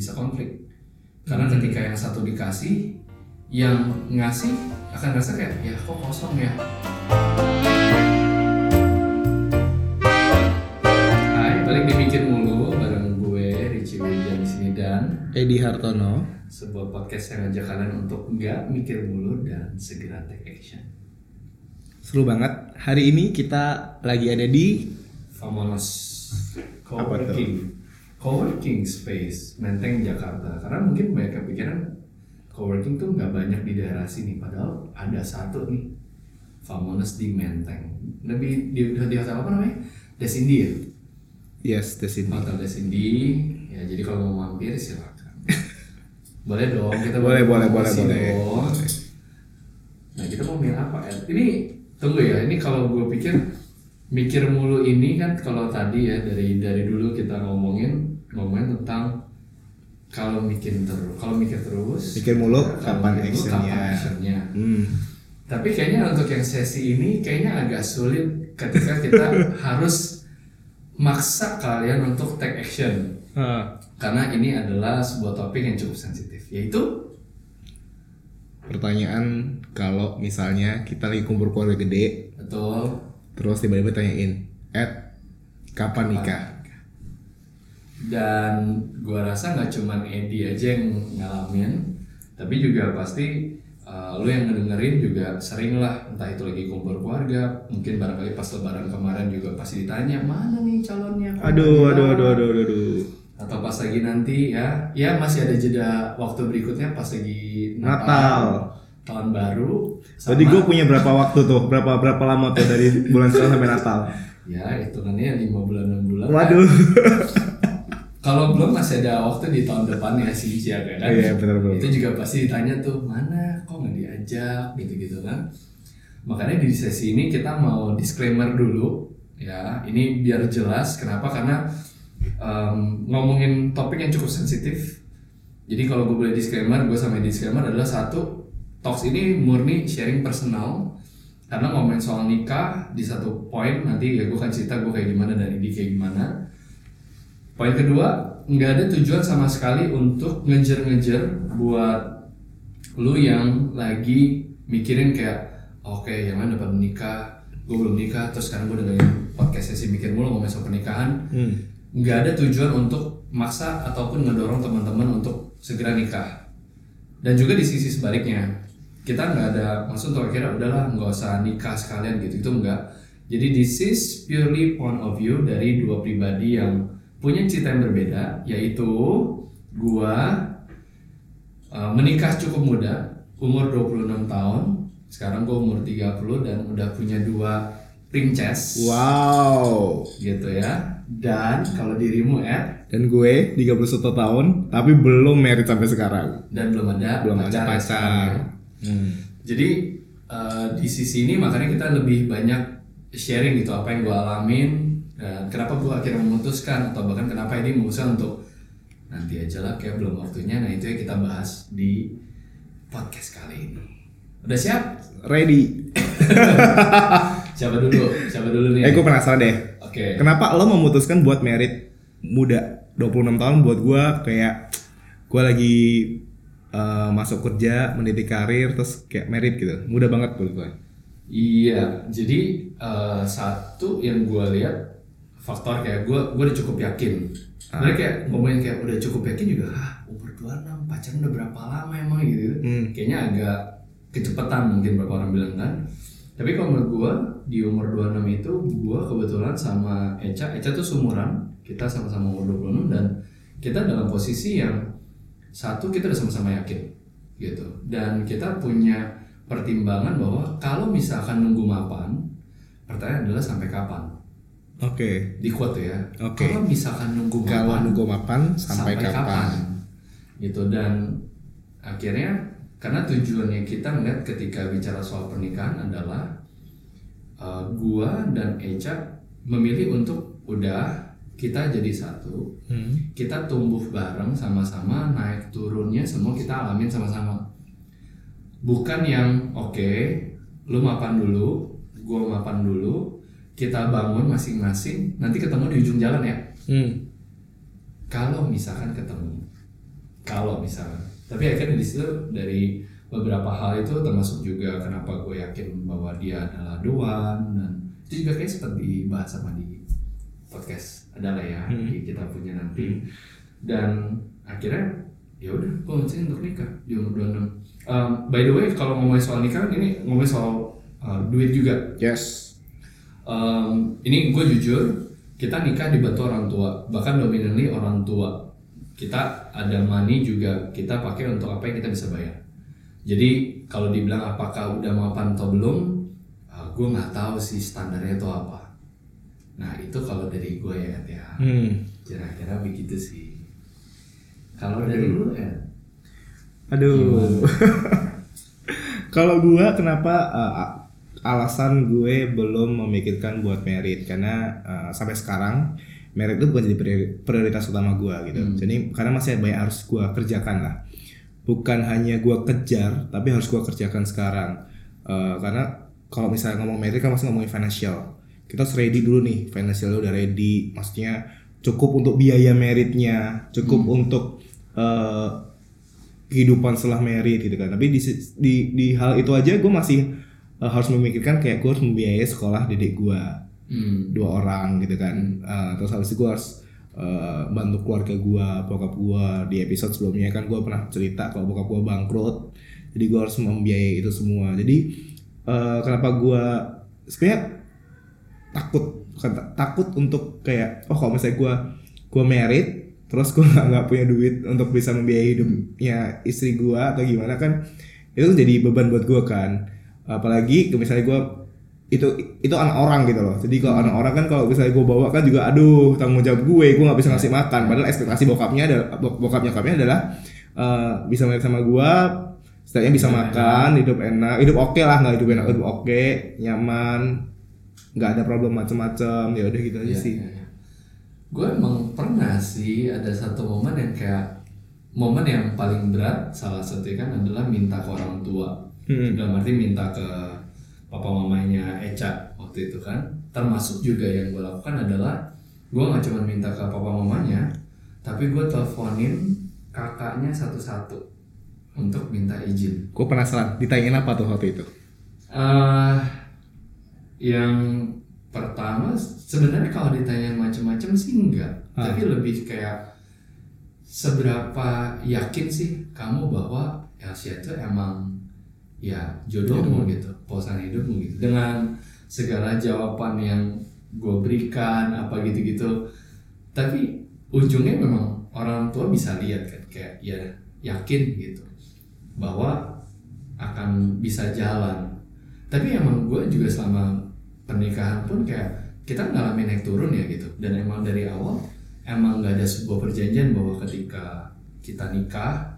bisa konflik karena ketika yang satu dikasih yang ngasih akan ngerasa kayak ya kok kosong ya Hai balik di Mikir Mulu bareng gue Richie William di sini dan Edi Hartono. sebuah podcast yang ngajak kalian untuk nggak mikir mulu dan segera take action. Seru banget. Hari ini kita lagi ada di Famonos Apa tuh? Coworking Coworking Space Menteng Jakarta karena mungkin banyak kepikiran coworking tuh nggak banyak di daerah sini padahal ada satu nih Famonos di Menteng lebih di, di hotel apa namanya Desindi ya Yes, di sini. Hotel Desindi ya jadi kalau mau mampir silakan boleh dong kita Boleh, boleh, boleh, boleh. dong. Nah kita mau milih apa Ed? Ini tunggu ya. Ini kalau gue pikir mikir mulu ini kan kalau tadi ya dari dari dulu kita ngomongin ngomongin tentang kalau mikir terus kalau mikir terus Mikir mulu, kapan actionnya? actionnya. Hmm. Tapi kayaknya untuk yang sesi ini kayaknya agak sulit ketika kita harus maksa kalian untuk take action Ah, karena ini adalah sebuah topik yang cukup sensitif yaitu pertanyaan kalau misalnya kita lagi kumpul keluarga gede, betul terus tiba-tiba tanyain, Ed, kapan nikah? Dan gua rasa nggak cuman Edi aja yang ngalamin tapi juga pasti uh, lu yang ngedengerin juga sering lah entah itu lagi kumpul keluarga mungkin barangkali pas lebaran kemarin juga pasti ditanya mana nih calonnya Aduh, aduh, bilang?" aduh, aduh, aduh, aduh. atau pas lagi nanti ya ya masih ada jeda waktu berikutnya pas lagi Natal. tahun baru Jadi gue punya berapa waktu tuh? Berapa berapa lama tuh dari bulan Senin sampai Natal? ya hitungannya lima bulan enam bulan Waduh. kalau belum masih ada waktu di tahun depannya sih ya kan? Iya, benar, benar. itu juga pasti ditanya tuh mana? Kok nggak diajak? Gitu gitu kan. Makanya di sesi ini kita mau disclaimer dulu ya. Ini biar jelas kenapa? Karena em, ngomongin topik yang cukup sensitif. Jadi kalau gue boleh disclaimer gue sama disclaimer adalah satu talks ini murni sharing personal. Karena ngomongin soal nikah di satu poin nanti ya gue akan cerita gue kayak gimana dan ini kayak gimana Poin kedua, nggak ada tujuan sama sekali untuk ngejar-ngejar buat lu yang lagi mikirin kayak oke yang lain udah menikah, gue belum nikah, terus sekarang gue dengerin podcast sesi mikir mulu ngomongin soal pernikahan. Hmm. Nggak ada tujuan untuk maksa ataupun ngedorong teman-teman untuk segera nikah. Dan juga di sisi sebaliknya, kita nggak ada maksud untuk akhirnya udahlah nggak usah nikah sekalian gitu itu enggak. Jadi this is purely point of view dari dua pribadi yang punya cerita yang berbeda, yaitu gua uh, menikah cukup muda, umur 26 tahun. Sekarang gua umur 30 dan udah punya dua princess Wow. gitu ya. Dan kalau dirimu Ed Dan gue 31 tahun, tapi belum married sampai sekarang. dan belum ada Belum ada pacar ya pacar. Hmm. Jadi eh, di sisi ini makanya kita lebih banyak sharing gitu apa yang gue alamin dan kenapa gue akhirnya memutuskan atau bahkan kenapa ini memutuskan untuk nanti aja lah kayak belum waktunya. Nah itu yang kita bahas di podcast kali ini. Udah siap? Ready. Siapa dulu? Siapa dulu nih? Eh gue penasaran deh. Oke. Kenapa lo memutuskan buat merit muda 26 tahun buat gue kayak gue lagi eh, masuk kerja mendidik karir terus kayak merit gitu mudah banget buat gue Iya, jadi eh, satu yang gue lihat faktor kayak gue gue udah cukup yakin. Mereka kayak ngomongin kayak udah cukup yakin juga, ah umur 26 pacaran udah berapa lama emang gitu. Hmm. Kayaknya agak kecepatan mungkin beberapa orang bilang kan. Tapi kalau menurut gue di umur 26 itu gue kebetulan sama Eca, Eca tuh seumuran, kita sama-sama umur 26 dan kita dalam posisi yang satu kita udah sama-sama yakin gitu dan kita punya pertimbangan bahwa kalau misalkan nunggu mapan pertanyaan adalah sampai kapan oke. Di quote ya. Oke. kalau misalkan nunggu kalau mapan nunggu mapan sampai, kapan, gitu dan akhirnya karena tujuannya kita melihat ketika bicara soal pernikahan adalah uh, gua dan Eca memilih untuk udah kita jadi satu. Hmm. kita tumbuh bareng sama-sama naik turunnya semua kita alamin sama-sama. Bukan yang oke lu mapan dulu gua mapan dulu kita bangun masing-masing nanti ketemu di ujung jalan ya Hmm. kalau misalkan ketemu kalau misalnya tapi akhirnya di situ dari beberapa hal itu termasuk juga kenapa gue yakin bahwa dia adalah doan dan itu juga kayak sempat dibahas sama di podcast adalah ya Hmm. di kita punya nanti dan akhirnya ya udah gue mutusin untuk nikah di umur 26 Um, by the way kalau ngomongin soal nikah ini ngomongin soal uh, duit juga Yes. Um, ini gue jujur kita nikah dibantu orang tua. Bahkan dominantly orang tua. Kita ada money juga kita pakai untuk apa yang kita bisa bayar. Jadi kalau dibilang apakah udah mapan atau belum uh, gue nggak tahu sih standarnya itu apa. Nah itu kalau dari gue ya ya. Hmm. kira-kira begitu sih. Kalau dari lu ya Aduh. Kalau gua kenapa uh, alasan gue belum memikirkan buat merit karena uh, sampai sekarang merit itu bukan jadi priori- prioritas utama gua gitu. Jadi karena masih banyak harus gua kerjakan lah. Bukan hanya gua kejar, tapi harus gua kerjakan sekarang. Uh, karena kalau misalnya ngomong merit kan masih ngomongin financial. Kita harus ready dulu nih, financial udah ready. Maksudnya cukup untuk biaya meritnya, cukup untuk uh, kehidupan setelah merit gitu kan tapi di di, di hal itu aja gue masih uh, harus memikirkan kayak gue harus membiayai sekolah dedek gue hmm. dua orang gitu kan. Uh, terus habis itu gue harus uh, bantu keluarga gue bokap gue di episode sebelumnya kan gue pernah cerita kalau bokap gue bangkrut. Jadi gue harus membiayai itu semua. Jadi uh, kenapa gue sebenarnya takut bukan ta- takut untuk kayak oh kalau misalnya gue gue merit terus gue nggak nggak punya duit untuk bisa membiayai hidupnya istri gue atau gimana kan itu jadi beban buat gue kan apalagi misalnya gue itu itu anak orang gitu loh jadi kalau anak orang kan kalau misalnya gue bawa kan juga aduh tanggung jawab gue gue nggak bisa ngasih makan padahal ekspektasi bokapnya adalah bok- bokap nyokapnya adalah eh, bisa merit sama gue setidaknya bisa makan hidup enak hidup oke lah nggak hidup enak hidup oke nyaman nggak ada problem macem-macem ya udah gitu aja Iya, sih iya, iya. Gue emang pernah sih ada satu momen yang kayak momen yang paling berat salah satunya kan adalah minta ke orang tua. Hmm. Dalam arti minta ke papa mamanya Eca waktu itu kan. Termasuk juga yang gue lakukan adalah gue nggak cuma minta ke papa mamanya, tapi gue teleponin kakaknya satu-satu untuk minta izin. gue penasaran ditanyain apa tuh waktu itu eh yang pertama sebenarnya kalau ditanyain macam-macam sih enggak, Ah. tapi lebih kayak seberapa yakin sih kamu bahwa Elsia itu emang ya jodohmu gitu, pasangan hidupmu gitu. Dengan segala jawaban yang gue berikan apa gitu-gitu, tapi ujungnya memang orang tua bisa lihat kan kayak ya yakin gitu bahwa akan bisa jalan. Tapi emang gue juga selama pernikahan pun kayak kita ngalamin naik turun ya gitu. Dan emang dari awal emang nggak ada sebuah perjanjian bahwa ketika kita nikah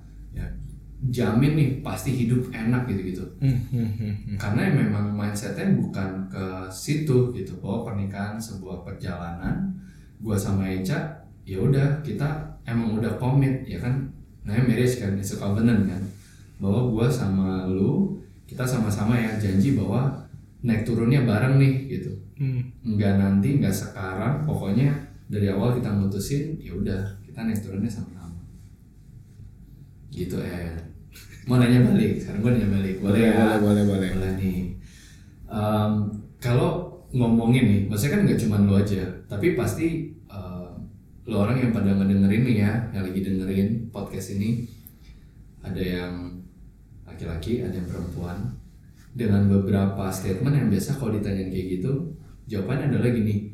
jamin nih pasti hidup enak gitu gitu. Karena memang mindsetnya bukan ke situ gitu bahwa pernikahan sebuah perjalanan gua sama Eca ya udah kita emang udah komit ya kan? Namanya marriage kan it's a covenant kan? Bahwa gua sama lu kita sama-sama ya janji bahwa naik turunnya bareng nih gitu. Hmm. nggak nanti nggak sekarang pokoknya dari awal kita mutusin ya udah kita naik turunnya sama-sama. Gitu eh mau nanya balik? Sekarang gue nanya balik. Boleh ya? boleh boleh boleh. Boleh nih. Em, kalau ngomongin nih maksudnya kan nggak cuma lo aja tapi pasti em, lo orang yang pada ngedengerin nih ya yang lagi dengerin podcast ini ada yang laki-laki ada yang perempuan. Dengan beberapa statement yang biasa kalau ditanyain kayak gitu jawabannya adalah gini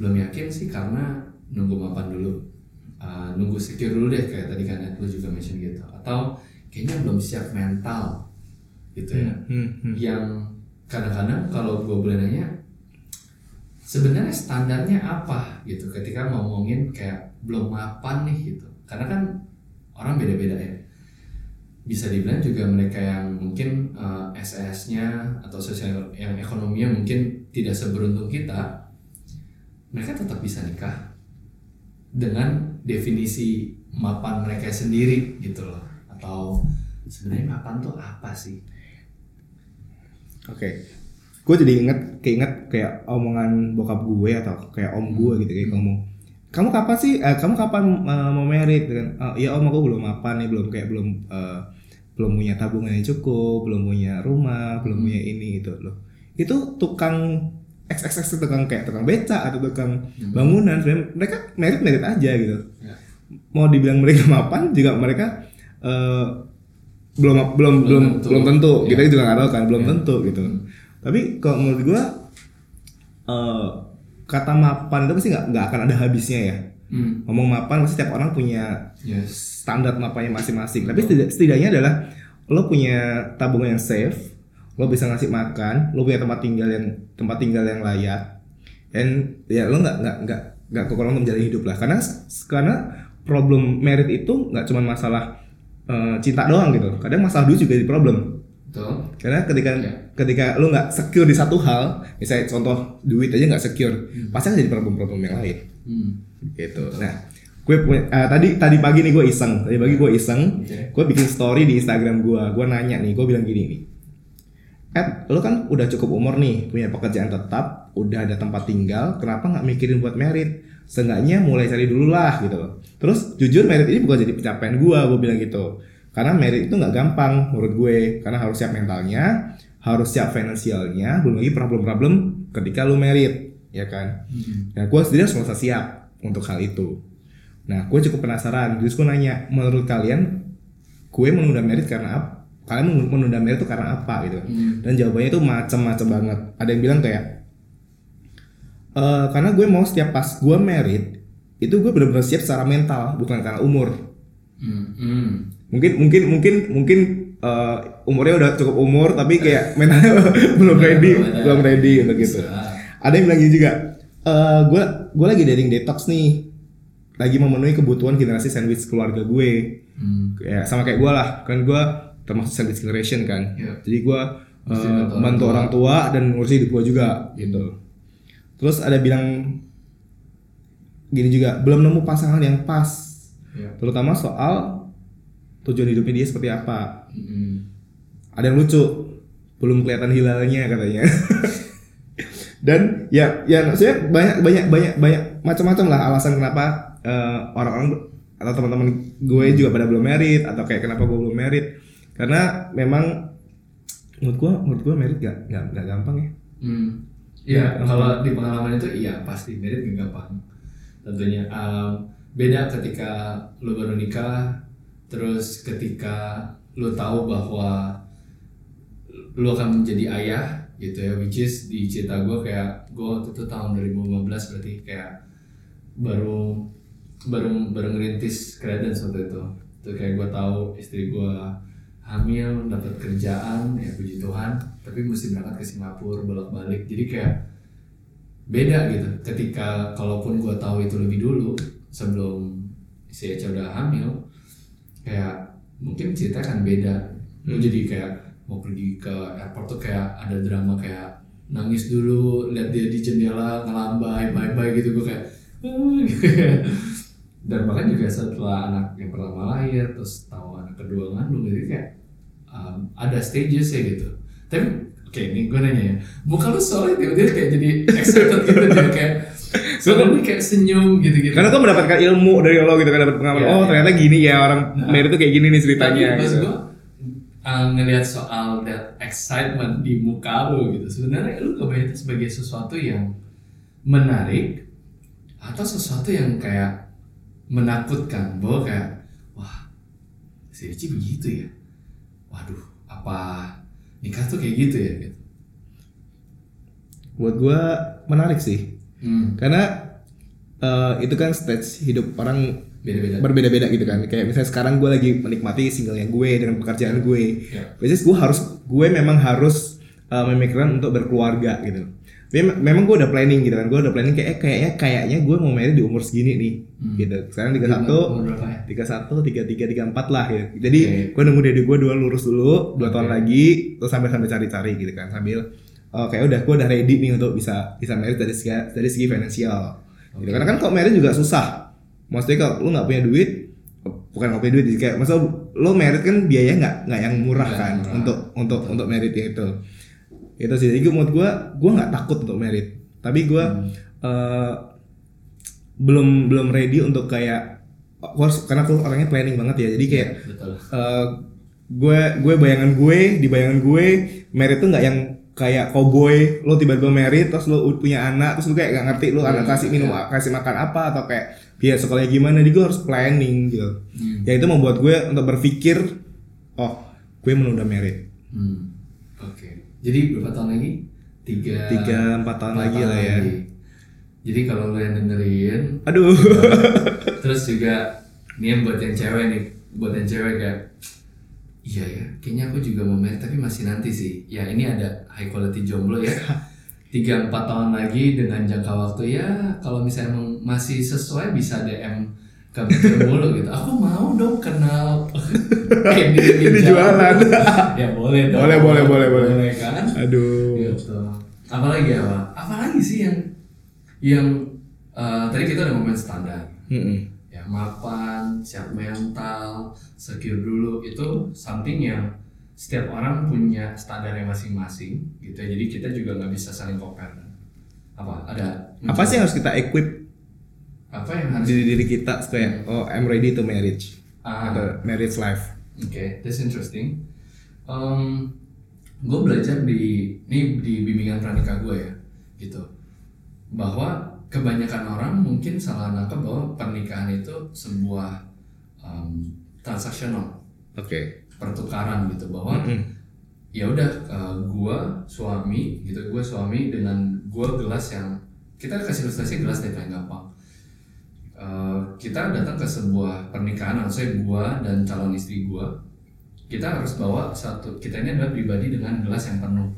belum yakin sih karena nunggu mapan dulu. Uh, nunggu secure dulu deh kayak tadi kan lu juga mention gitu. Atau kayaknya belum siap mental gitu ya. Hmm, hmm. yang kadang-kadang kalau gue boleh nanya sebenarnya standarnya apa gitu? Ketika ngomongin kayak belum mapan nih gitu. Karena kan orang beda-beda ya. Bisa dibilang juga mereka yang mungkin eh, SS-nya atau sosial yang ekonominya mungkin tidak seberuntung kita mereka tetap bisa nikah dengan definisi mapan mereka sendiri gitu loh atau sebenarnya mapan tuh apa sih? Oke. Gue jadi inget keinget kayak omongan bokap gue atau kayak om gue gitu kayak ngomong kamu kapan sih eh, kamu kapan eh, mau merit kan. "Oh, ya om aku belum apa nih belum kayak belum eh, belum punya tabungan yang cukup belum punya rumah belum punya ini gitu loh. Itu tukang XXX itu tukang kayak tukang beca atau tukang bangunan. Sebenarnya mereka merit merit aja gitu. Ya. mau dibilang mereka mapan juga mereka eh, belum belum belum Belum belum tentu. tentu, Ya. kita juga nggak tahu kan belum Ya. tentu gitu tapi kalau menurut gua eh, kata mapan itu pasti nggak nggak akan ada habisnya ya Hmm. ngomong mapan pasti setiap orang punya Yes. standar mapannya masing-masing tapi setidak- setidaknya adalah lo punya tabungan yang safe lo bisa ngasih makan lo punya tempat tinggal yang tempat tinggal yang layak dan ya lo nggak nggak nggak nggak kekurangan menjalani hidup lah karena karena problem merit itu nggak cuma masalah eh, cinta doang gitu kadang masalah duit juga jadi problem Betul. karena ketika Ya. ketika lo nggak secure di satu hal misalnya contoh duit aja nggak secure pasti akan jadi problem-problem yang lain Hmm. gitu nah gue punya eh, tadi tadi pagi nih gue iseng tadi pagi gue iseng Oke. gue bikin story di Instagram gue gue nanya nih gue bilang gini nih Ed, lo kan udah cukup umur nih, punya pekerjaan tetap, udah ada tempat tinggal, kenapa nggak mikirin buat merit? Seenggaknya mulai cari dulu lah gitu loh. Terus jujur merit ini bukan jadi pencapaian gue, gue bilang gitu. Karena merit itu nggak gampang menurut gue, karena harus siap mentalnya, harus siap finansialnya, belum lagi problem-problem ketika lo merit, ya kan? Hmm. Nah, gue sendiri harus merasa siap untuk hal itu. Nah, gue cukup penasaran. Terus gue nanya, menurut kalian, gue menunda merit karena apa? Kalian menunda- menunda merit itu karena apa gitu? Hmm. Dan jawabannya itu macam-macam banget. Ada yang bilang kayak, "Eh, karena gue mau setiap pas gue merit, itu gue benar-benar siap secara mental, bukan karena umur. Hmm. Hmm. Mungkin, mungkin, mungkin, mungkin eh, umurnya udah cukup umur, tapi kayak mentalnya belum ready, belum ready untuk gitu. Ada yang bilang gini juga, eh gue gue lagi dating detox nih, lagi memenuhi kebutuhan generasi sandwich keluarga gue. Hmm. Kayak sama kayak gue lah, kan gue termasuk sandwich generation kan. Iya. Jadi gue eh, bantu orang bantu tua. orang tua dan ngurusin hidup gue juga gitu. Terus ada bilang gini juga, belum nemu pasangan yang pas, Ya. terutama soal tujuan hidupnya dia seperti apa. Hmm. Ada yang lucu, belum kelihatan hilalnya katanya. Dan ya, ya maksudnya banyak banyak banyak banyak macam-macam lah alasan kenapa eh, orang-orang atau teman-teman gue juga pada belum merit atau kayak kenapa gue belum merit karena memang menurut gue menurut gue merit gak nggak nggak gampang ya. Hmm. Iya, Ya, kalau di pengalaman itu iya pasti merit gak gampang. Tentunya Em, beda ketika lu baru nikah, terus ketika lu tahu bahwa lu akan menjadi ayah gitu ya, which is di cerita gue kayak gue waktu itu tahun 2015 berarti kayak baru baru baru ngerintis credence waktu itu. Itu kayak gue tahu istri gue hamil dapat kerjaan ya puji Tuhan. Tapi mesti berangkat ke Singapura bolak balik jadi kayak beda gitu. Ketika kalaupun gue tahu itu lebih dulu sebelum si Eca udah hamil kayak mungkin cerita kan beda. Lu Hmm. jadi kayak mau pergi ke airport tuh kayak ada drama kayak nangis dulu lihat dia di jendela ngelambai bye bye gitu. Gue kayak dan bahkan juga setelah anak yang pertama lahir terus tahu anak kedua ngandung jadi kayak um, ada stages ya gitu tapi oke ini gue nanya ya muka lu soalnya tiba-tiba kayak jadi excited gitu jadi kayak soalnya kayak senyum gitu-gitu Karena gue mendapatkan ilmu dari lo gitu kan dapat pengalaman. Iya, oh iya. ternyata gini ya orang Nah. tuh kayak gini nih tapi ceritanya. pas gitu. gue uh, ngelihat soal that excitement di muka lu gitu sebenarnya lu kebayang itu sebagai sesuatu yang menarik atau sesuatu yang kayak menakutkan bahwa kayak wah si Eci begitu ya waduh apa nikah tuh kayak gitu ya gitu Buat gue menarik sih. hmm, Karena eh, itu kan stage hidup orang beda-beda berbeda-beda gitu kan. Kayak misalnya sekarang gue lagi menikmati singlenya gue dengan pekerjaan gue. Is gue harus gue memang harus eh, memikirkan untuk berkeluarga gitu. Memang gue udah planning gitu kan. Gue udah planning kayak eh, kayaknya kayaknya gue mau married di umur segini nih. Hmm. Gitu. Sekarang 31 Umur berapa ya? tiga satu tiga tiga tiga empat lah gitu. Jadi Oke. gue nunggu dari gue dua lurus dulu dua tahun Oke. lagi terus sambil sambil cari-cari gitu kan sambil oh, kayak udah gue udah ready nih untuk bisa bisa merit dari segi dari segi finansial. Gitu. Oke. Karena kan kalau merit juga susah. Maksudnya kalau lu nggak punya duit bukan nggak punya duit kayak maksud lo merit kan biaya nggak nggak yang murah Nggak kan murah. untuk untuk untuk merit itu. Itu sih. Jadi menurut gue gue nggak takut untuk merit. Tapi gue Hmm. eh, belum belum ready untuk kayak course karena aku orangnya planning banget ya jadi kayak betul eh, gue gue bayangan gue di bayangan gue merit tuh nggak yang kayak cowboy lo tiba-tiba merit terus lo punya anak terus lo kayak gak ngerti lo anak kasih minum kasih makan apa atau kayak biaya sekolahnya gimana jadi gue harus planning gitu Hmm. ya itu membuat gue untuk berpikir oh gue menunda merit Hmm. oke jadi berapa tahun lagi? Tiga tiga empat tahun empat lagi lah ya. jadi kalau lo yang dengerin aduh. terus juga ini yang buat yang cewek nih buat yang cewek kayak iya ya kayaknya aku juga mau married tapi masih nanti sih. Ya ini ada high quality jomblo ya. Tiga empat tahun lagi dengan jangka waktu ya kalau misalnya masih sesuai bisa DM Mikir mulu gitu. Aku mau dong kenal ini, Ini jualan. ya boleh dong. Boleh, boleh, boleh, boleh. kan? Aduh. Gitu apalagi apa apalagi sih yang yang eh, tadi kita udah ngomongin standar. Mm-mm. ya mapan siap mental secure dulu. Itu something yang setiap orang punya standarnya masing-masing gitu ya. Jadi kita juga nggak bisa saling compare. Apa? Ada apa sih yang harus kita equip apa yang harus diri diri kita kayak oh I'm ready to marriage Ah. atau marriage life Oke, that's interesting. Um, gue belajar di ini di bimbingan pranikah gue ya, gitu. Bahwa kebanyakan orang mungkin salah nangkep bahwa pernikahan itu sebuah um, transaksional, oke pertukaran gitu. Bahwa Mm-mm. ya udah uh, gua suami gitu gue suami dengan gua gelas yang kita kasih ilustrasi gelas deh paling gampang Uh, kita datang ke sebuah pernikahan maksudnya gua dan calon istri gua. Kita harus bawa satu kita ini adalah pribadi dengan gelas yang penuh.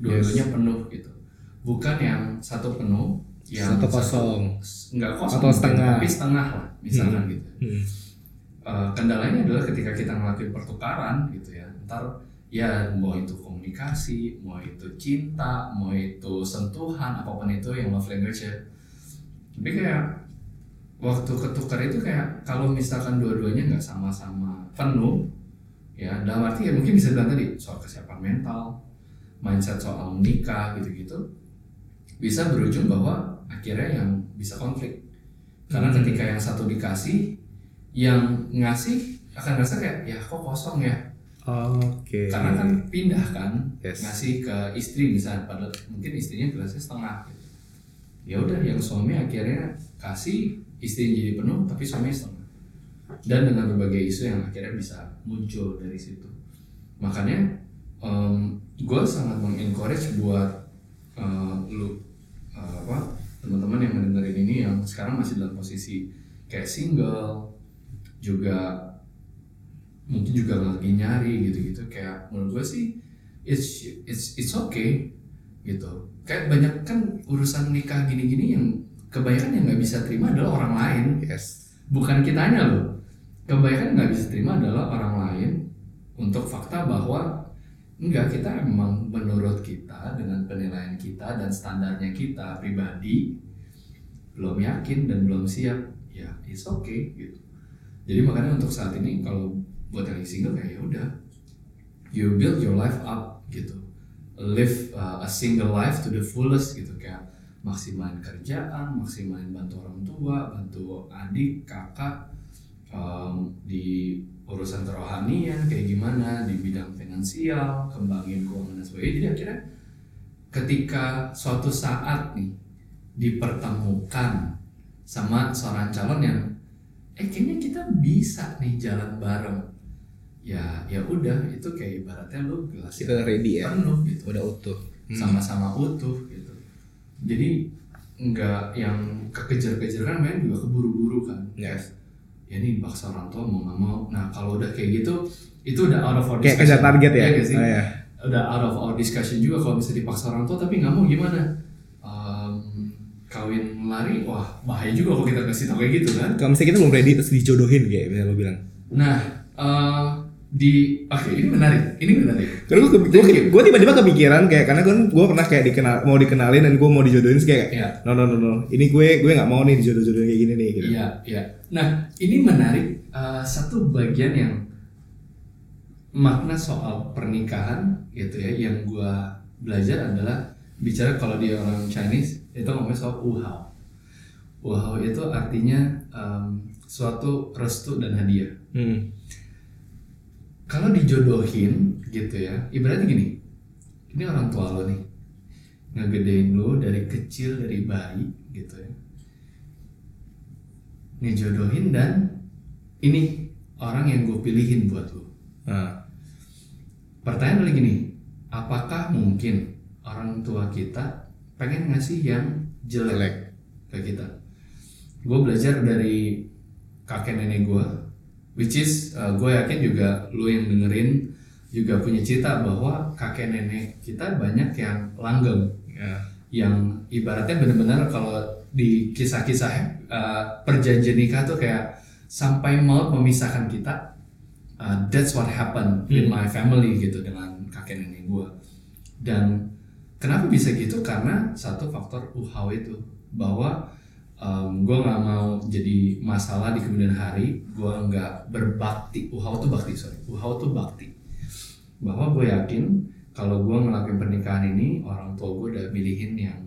Dua-duanya penuh gitu. Bukan yang satu penuh yang Satu kosong. nggak kosong Atau setengah. tapi setengah lah misalkan gitu. Hmm. Uh, kendalanya adalah ketika kita ngelakuin pertukaran gitu ya. Ntar ya mau itu komunikasi mau itu cinta mau itu sentuhan apa pun itu yang love language ya tapi kayak waktu ketukar itu kayak kalau misalkan dua-duanya nggak sama-sama penuh ya dalam arti ya mungkin bisa bilang tadi soal kesiapan mental mindset soal menikah gitu-gitu bisa berujung bahwa akhirnya yang bisa konflik karena Hmm. ketika yang satu dikasih yang ngasih akan ngerasa kayak ya kok kosong ya oke karena kan pindah kan Yes. ngasih ke istri misalnya padahal mungkin istrinya gelasnya setengah gitu. ya udah yang suami akhirnya kasih istrinya jadi penuh tapi suaminya setengah. Dan dengan berbagai isu yang akhirnya bisa muncul dari situ. Makanya gue sangat mengencourage buat eh, lu eh, apa teman-teman yang mendengarin ini yang sekarang masih dalam posisi kayak single juga mungkin juga lagi nyari gitu-gitu. Kayak menurut gue sih it's it's it's okay gitu. Kayak banyak kan urusan nikah gini-gini yang kebanyakan yang nggak bisa terima adalah orang lain. Yes. Bukan kitanya loh. Kebanyakan nggak bisa terima adalah orang lain untuk fakta bahwa enggak kita emang menurut kita dengan penilaian kita dan standarnya kita pribadi belum yakin dan belum siap ya it's okay gitu. Jadi makanya untuk saat ini kalau buat yang single kayak ya udah. You build your life up gitu. Live uh, a single life to the fullest gitu kayak maksimalin kerjaan maksimalin bantu orang tua bantu adik kakak um, di urusan kerohanian kayak gimana di bidang finansial kembangin keuangan dan sebagainya. Jadi akhirnya ketika suatu saat nih dipertemukan sama seorang calon yang eh kayaknya kita bisa nih jalan bareng. Ya ya udah itu kayak ibaratnya lu gelas kita ready ya? penuh gitu. Udah utuh. Hmm. sama-sama utuh gitu jadi nggak yang kekejar-kejar kan main juga keburu-buru kan. Yes. Ya ini paksa orang tua mau nggak mau. Nah kalau udah kayak gitu itu udah out of our kayak discussion. kejar target ya, Iya nggak sih? Oh, ya. udah out of our discussion juga kalau bisa dipaksa orang tua tapi nggak mau gimana? Em, kawin lari wah bahaya juga kalau kita kasih tau kayak gitu kan. Kalau misalnya kita belum ready terus dijodohin kayak misalnya lo bilang. Nah eh, di oke ini menarik ini menarik Karena gue, gue, gue tiba-tiba kepikiran kayak karena kan gue pernah kayak dikenal mau dikenalin dan gue mau dijodohin kayak Iya. no no no no ini gue gue nggak mau nih dijodoh-jodohin kayak gini nih gitu. Iya, iya. Nah, ini menarik eh, satu bagian yang makna soal pernikahan gitu ya yang gua belajar adalah bicara kalau dia orang Chinese itu ngomongnya soal uhao. wow itu artinya em, suatu restu dan hadiah Hmm. Kalau dijodohin gitu ya ibaratnya gini ini orang tua lo nih ngegedein lo dari kecil dari bayi gitu ya ngejodohin dan ini orang yang gue pilihin buat lo Ah. pertanyaan lagi gini apakah mungkin orang tua kita pengen ngasih yang jelek, Jelek. ke kita gue belajar dari kakek nenek gue which is uh, gue yakin juga lu yang dengerin juga punya cerita bahwa kakek nenek kita banyak yang langgeng. Ya. yang ibaratnya benar-benar kalau di kisah-kisah uh, perjanjian nikah tuh kayak sampai maut memisahkan kita uh, that's what happened with my family gitu dengan kakek nenek gue dan kenapa bisa gitu? Karena satu faktor uhau itu bahwa gue nggak mau jadi masalah di kemudian hari. Gue nggak berbakti. Uhau tuh bakti sorry. Uhau tuh bakti. Bahwa gue yakin kalau gue ngelakuin pernikahan ini orang tua gue udah milihin yang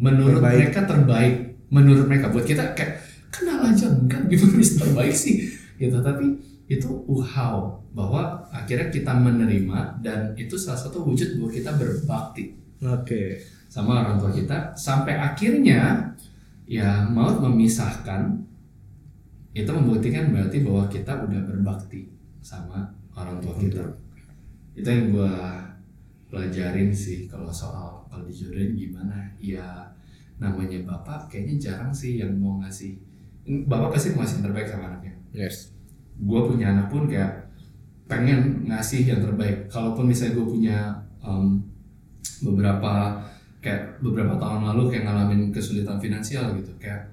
menurut Terbaik. mereka terbaik. Menurut mereka. Buat kita kayak kenal aja enggak? Gimana bisa terbaik sih? Gitu. Tapi itu uhau. Bahwa akhirnya kita menerima dan itu salah satu wujud bahwa kita berbakti. Oke. sama orang tua kita. Sampai akhirnya ya maut memisahkan itu membuktikan berarti bahwa kita udah berbakti sama orang tua kita. Itu yang gue pelajarin sih kalau soal kalau dijodohin gimana. Ya namanya bapak kayaknya jarang sih yang mau ngasih bapak pasti mau ngasih yang terbaik sama anaknya. Yes. gue punya anak pun kayak pengen ngasih yang terbaik. Kalaupun misalnya gue punya em, beberapa kayak beberapa tahun lalu kayak ngalamin kesulitan finansial gitu. Kayak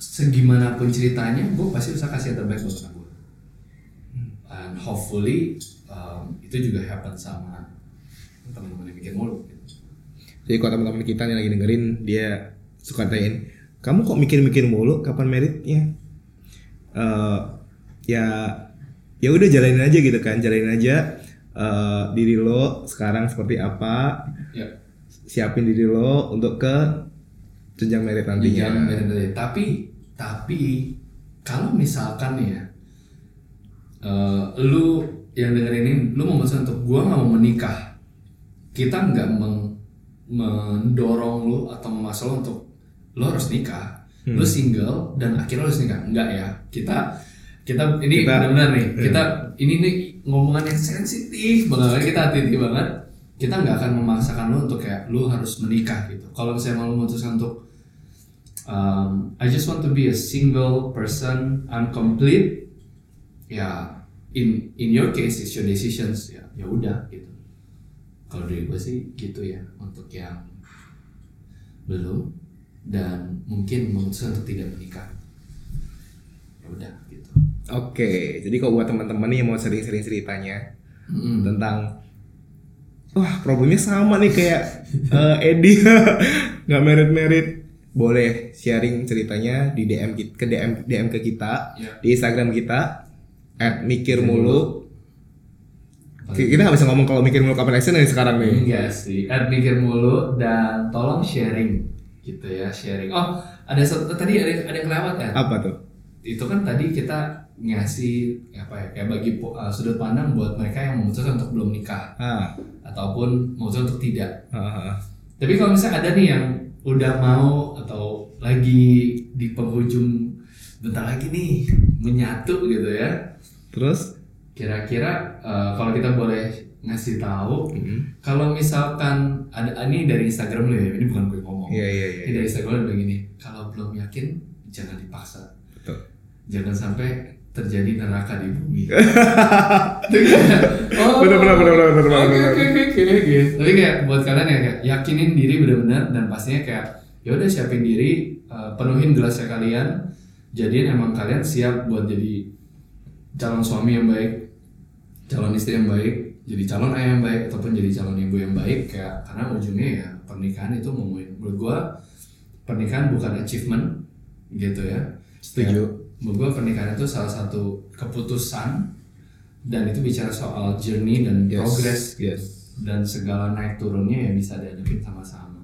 segimanapun ceritanya gue pasti bisa kasih yang terbaik buat anak gue and hopefully em, itu juga happen sama teman-teman yang mikir mulu gitu. Jadi kalau teman-teman kita nih lagi dengerin dia suka tanyain, kamu kok mikir-mikir mulu? Kapan meritnya? Eh ya ya udah jalanin aja gitu kan, jalanin aja eh, diri lo sekarang seperti apa, ya siapin diri lo untuk ke jenjang merit nantinya. Beda-beda. Tapi tapi kalau misalkan ya, eh, lu yang dengerin ini, lu memutuskan untuk gua nggak mau menikah, kita nggak meng- mendorong lu atau memaksa lu untuk lu harus nikah, Hmm. lu single dan akhirnya lu harus nikah, enggak ya? Kita kita ini benar-benar nih, Hmm. kita ini nih ngomongan yang sensitif banget, kita hati-hati banget. Kita nggak akan memaksakan lu untuk kayak lu harus menikah gitu. Kalau misalnya mau lu memutuskan untuk um, I just want to be a single person, I'm complete. Ya, in in your case it's your decisions ya. Ya udah gitu. Kalau dari gue sih gitu ya untuk yang belum dan mungkin memutuskan untuk tidak menikah. Ya udah gitu. Oke, jadi kalau buat teman-teman yang mau sering-sering ceritanya Mm-mm. tentang wah problemnya sama nih kayak eh, Edi. Nggak merit-merit. Boleh sharing ceritanya di DM ke DM DM ke kita. Ya. di Instagram kita at mikir mulu. Ki- kita nggak bisa ngomong kalau mikir mulu kapan action dari sekarang nih. Enggak sih, at mikir mulu dan tolong sharing gitu ya sharing. Oh ada satu tadi ada ada yang kelewat ya. apa tuh? Itu kan tadi kita ngasih apa ya kayak bagi uh, sudut pandang buat mereka yang memutuskan untuk belum nikah ah, ataupun memutuskan untuk tidak. ah, ah, ah. Tapi kalau misalnya ada nih yang udah mau atau lagi di penghujung bentar lagi nih menyatu gitu ya. terus Kira-kira uh, kalau kita boleh ngasih tahu Mm. kalau misalkan ada ini dari Instagram lu ya, ini bukan gue ngomong. iya iya iya Ini dari Instagram lu begini, kalau belum yakin jangan dipaksa. betul jangan sampai terjadi neraka di bumi. Oh, bener, bener, bener, bener, Oke bener. oke oke oke gitu. Tapi kayak buat kalian ya kayak yakinin diri benar-benar dan pastinya kayak ya udah siapin diri, uh, penuhin gelasnya kalian. Jadiin emang kalian siap buat jadi calon suami yang baik, calon istri yang baik, jadi calon ayah yang baik ataupun jadi calon ibu yang baik kayak karena ujungnya ya pernikahan itu ngomongin menurut gua pernikahan bukan achievement gitu ya. Setuju. Ya, menurut gua pernikahan itu salah satu keputusan dan itu bicara soal journey dan Yes, progress yes. dan segala naik turunnya ya bisa dihadapin sama-sama.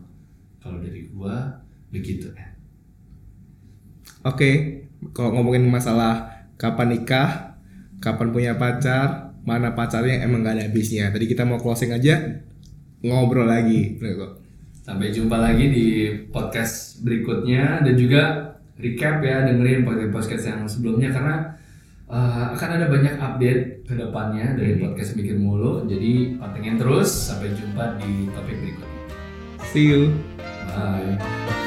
Kalau dari gua begitu kan. Oke, kalau ngomongin masalah kapan nikah, kapan punya pacar, mana pacarnya emang gak ada habisnya. Tadi kita mau closing aja, ngobrol lagi. Sampai jumpa lagi di podcast berikutnya dan juga recap ya dengerin podcast-podcast yang sebelumnya karena uh, akan ada banyak update ke depannya dari podcast Mikir Mulu. Jadi pantengin terus sampai jumpa di topik berikutnya. See you. Bye.